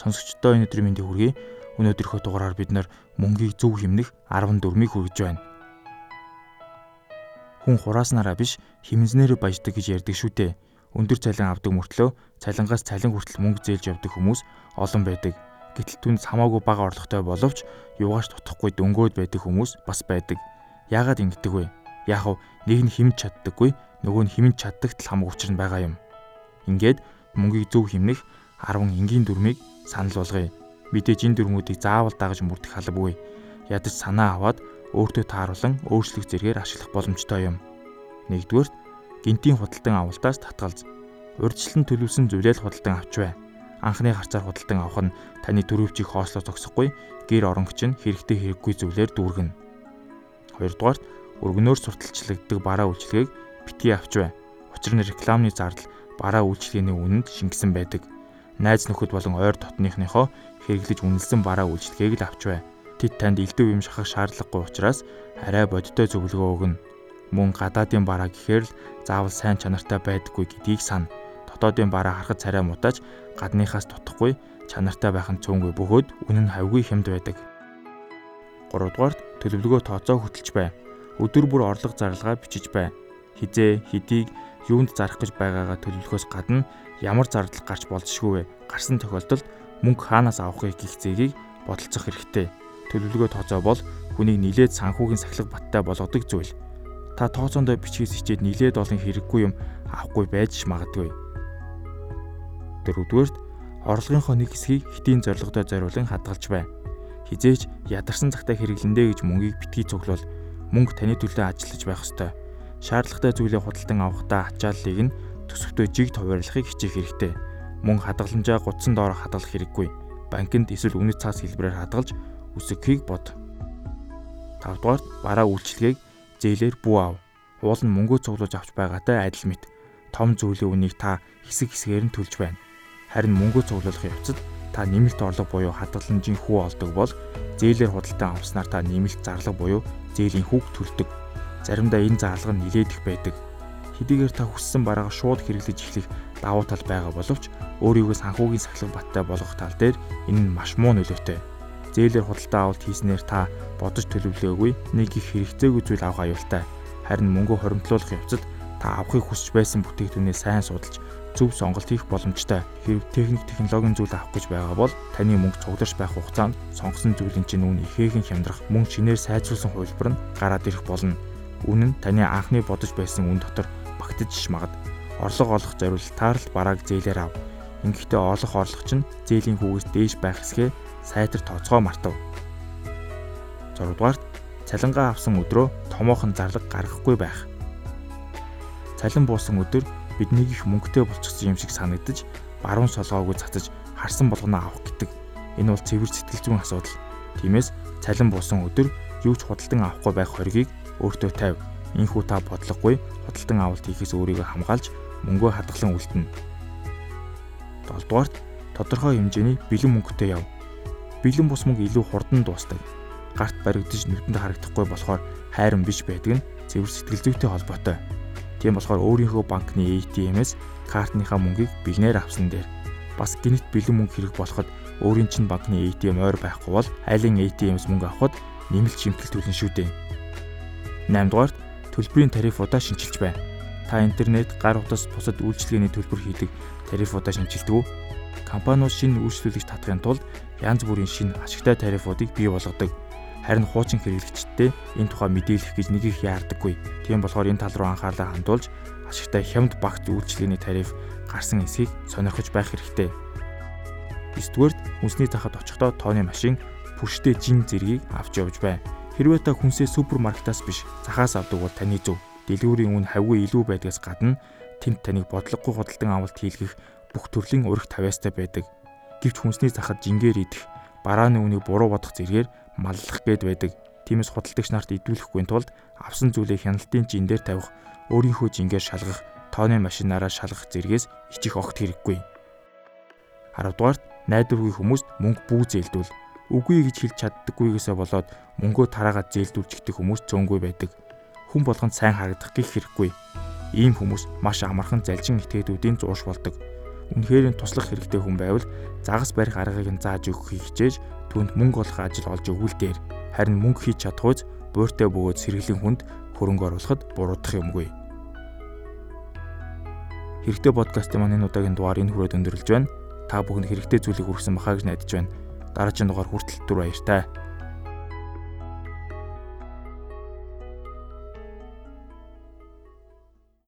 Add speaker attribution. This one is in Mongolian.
Speaker 1: Сонсогчдоо энэ өдрийн мэндийг хүргэе. Өнөөдрийнхөө дугаараар бид нар мөнгийг зөв хэмнэх 14-ийг хүргэж байна. Хүн хурааснараа биш химэнзнээр баяждаг гэж ярьдаг шүү дээ. Өндөр цалин авдаг мөртлөө цалингаас цалин хүртэл мөнгө зээлж явдаг хүмүүс олон байдаг. Гэтэл түнд хамаагүй бага орлоготой боловч юугаач тутахгүй дөнгөөд байдаг хүмүүс бас байдаг. Яагаад ингэдэг вэ? Яг нь нэг нь химж чаддаггүй, нөгөө нь химж чаддагт л хамаг учир нь байгаа юм. Ингээд мөнгийг зөв хэмнэх 10 энгийн дүрмийг санал болгоё. Мэдээж энэ дүрмүүдийг заавал дагаж мөрдөх албагүй. Ядаж санаа аваад өөртөө тааруулан өөрчлөх зэргээр ашиглах боломжтой юм. Нэгдүгээр гинтийн худалдан авалтаас татгалз. Урьдчилан төлөвлөсөн зүйлээ л худалдан авч бай. Анхны харцаар худалдан авах нь таны төрөвчийг хоослоо зогсохгүй гэр оронч нь хэрэгтэй хэрэггүй зүйлээр дүүргэнэ. Хоёрдугаар өргөнөөр сурталчилагддаг бараа үйлчилгээг битгий авч бай. Учир нь рекламны зардал бараа үйлчилгээний үнэнд шингэсэн байдаг. Найз нөхөд болон ойр дотныхныхоо хэрэглэж үнэлсэн бараа үйлчилгээг л авч бай Тэд танд элдв юм шахах шаардлагагүй учраас арай бодиттой зөвлөгөө өгнө. Мөн гадаадын бараа гэхээр л заавал сайн чанартай байдаггүй гэдгийг сана. Дотоодын бараа харахад царай мутаж гадныхаас дутхгүй чанартай байх нь цөөнгүй бөгөөд үнэн нь хавгүй хямд байдаг. 3 дугаарт төлөвлөгөө тооцоо хөтөлж бай. Өдөр бүр орлого зарлагаа бичиж бай. Хизээ, хэдийг, юунд зарах гэж байгаагаа төлөвлөхөөс гадна ямар зардал гарч болзошгүй вэ? Гарсан тохиолдолд мөнгө хаанаас авахыг гих зэгийг бодолцох хэрэгтэй төлөвлөгөө тооцоо бол хүнийг нилээд санхүүгийн сахилга баттай болгодог зүйл. Та тооцоондоо бичгээс хичээд нилээд олон хэрэггүй юм авахгүй байж магадгүй. Дөрөвдүгээрт орлогынхоо нэг хэсгийг хитийн зорилгодоо зориулан хадгалж бай. Хизээч ядарсан цагтаа хэрэглэндэ гэж мөнгийг битгий цуглуул. Мөнгө таны төлөө ажиллаж байх ёстой. Шаардлагатай зүйлээ худалдан авахдаа ачааллыг нь төсөвтөө жигд хуваарлахыг хичээх хэрэгтэй. Мөн хадгаламжаа гутсан доор хадгалах хэрэггүй. Банкнд эсвэл үнэт цаас хэлбэрээр хадгалж үсэхийг бод. 5 дугаарт бараа үйлчлэгийг зээлээр бүү ав. Уул нь мөнгөө цуглуулж авч байгаатай адил мэт. Том зүйлийн үнийг та хэсэг хэсгээр нь төлж байна. Харин мөнгөө цуглуулах явцад та нэмэлт орлого буюу хадгаламжийн хүү олдог бол зээлээр худалдан авснаар та нэмэлт зарлага буюу зээлийн хүүг төлдөг. Заримдаа энэ зарлага нь нилээд их байдаг. Хэдийгээр та хүссэн бараагаа шууд хэрэглэж эхлэх давуу тал байгаа боловч өөрийгөө санхүүгийн сахилга баттай болгох тал дээр энэ нь маш муу нөлөөтэй зээлээр худалдаа авалт хийснээр та бодож төлөвлөөгүй нэг их хэрэгцээгүй зүйл авах аюултай. Харин мөнгө хоримтлуулах явцад та авахыг хүсэж байсан бүтээгдэхүүнээ сайн судалж зөв сонголт хийх боломжтой. Хэрв техник технологийн зүйл авах гэж байгаа бол таны мөнгө цугларч байх хугацаанд сонгосон зүйлийн чинь үн ихээхэн хямдрах, мөн шинээр сайжруулсан хувилбар нь гараад ирэх болно. Үн нь таны анхны бодож байсан үн дотор багтаж магад. Орлого олох зориулалтаар л барааг зээлээр ав. Ингэхдээ олох орлого чинь зээлийн хүүгээс дээш байх хэсгээ сайтар тооцоо мартав. 6 дугаарт цалингаа авсан өдрөө томоохон зарлаг гаргахгүй байх. Цалин буусан өдөр биднийг их мөнгөтэй болчихсон юм шиг санагдаж баруун солгоогүй цацаж харсан болгоно авах гэдэг. Энэ бол цэвэр сэтгэл зүйн асуудал. Тиймээс цалин буусан өдөр юу ч худалдан авахгүй байх хоргийг өөртөө тавь. Инхүү та бодлогогүй худалдан авалт хийхээс өөрийгөө хамгаалж мөнгөө хадгалан үлдэнэ. 7 дугаарт тодорхой хэмжээний бэлэн мөнгөтэй яв бэлэн бус мөнгө илүү хурдан дуустдаг. Гарт баригдаж нүдэнд харагдахгүй болохоор хайран биш байдаг нь цэвэр сэтгэл зүйтэй холбоотой. Тийм болохоор өөрийнхөө банкны ATM-ээс картныхаа мөнгийг бэлнээр авсан дээр бас гинт бэлэн мөнгө хэрэг болоход өөрийн чинь банкны ATM ойр байхгүй бол айлын ATM-с мөнгө авахд нэмэлт шимтгэл төлнө шүү дээ. 8 дугаарт төлбөрийн тарифуудаа шинчилж бай. Та интернет, гар утас бусад үйлчилгээний төлбөр хийдэг тарифуудаа шинчилдэг үү? компаниуд шинэ үйлчлүүлэгч татахын тулд янз бүрийн шинэ ашигтай тарифуудыг бий болгодог. Харин хуучин хэрэглэгчдтэй энэ тухай мэдээлэх гэж нэг их яардаггүй. Тийм болохоор энэ тал руу анхаарлаа хандуулж ашигтай хямд багц үйлчлэгээний тариф гарсан эсхийг сонирхож байх хэрэгтэй. 9-дүгээрт хүнсний захад очихдоо тооны машин пүштэй жин зэргийг авч явж бай. Хэрвээ та хүнсээ супермаркетаас биш захаас авдаг бол таны зөв. Дэлгүүрийн үн хавгүй илүү байдгаас гадна тэнд таныг бодлогогүй худалдан авалт хийлгэх бүх төрлийн урих тавиастай байдаг. Гэвч хүнсний захад жингээр идэх, барааны үнийг буруу бодох зэргээр маллах гээд байдаг. Тиймээс худалдагч нарт идүүлэхгүй тулд авсан зүйлээ хяналтын жин дээр тавих, өөрийнхөө жингээр шалгах, тооны машинаараа шалгах зэргээс ичих огт хэрэггүй. 10 дугаарт найдваргүй хүмүүст мөнгө бүү зээлдүүл. Үгүй гэж хэлж чаддаггүйгээсээ болоод мөнгөө тараагаад зээлдүүлж ихтэй хүмүүс цөөнгүй байдаг. Хүн болгонд сайн харагдах гих хэрэггүй. Ийм хүмүүс маш амархан залжин этгээдүүдийн зурш болдог үнэхээр туслах хэрэгтэй хүн байвал загас барих аргыг нь зааж өгөхийг хичээж түүнд мөнгө олох ажил олж өгвөл дээр харин мөнгө хийж чадхуйц буйртай бөгөөд сэргэлэн хүнд хөрөнгө оруулахад буруудах юмгүй. Хэрэгтэй подкастын маань энэ удаагийн дугаар энэ хүрээд өндөрлж байна. Та бүхэнд хэрэгтэй зүйлийг хүргэсэн бахаа гэж найдаж байна. Дараагийн дугаар хүртэл түр баяртай.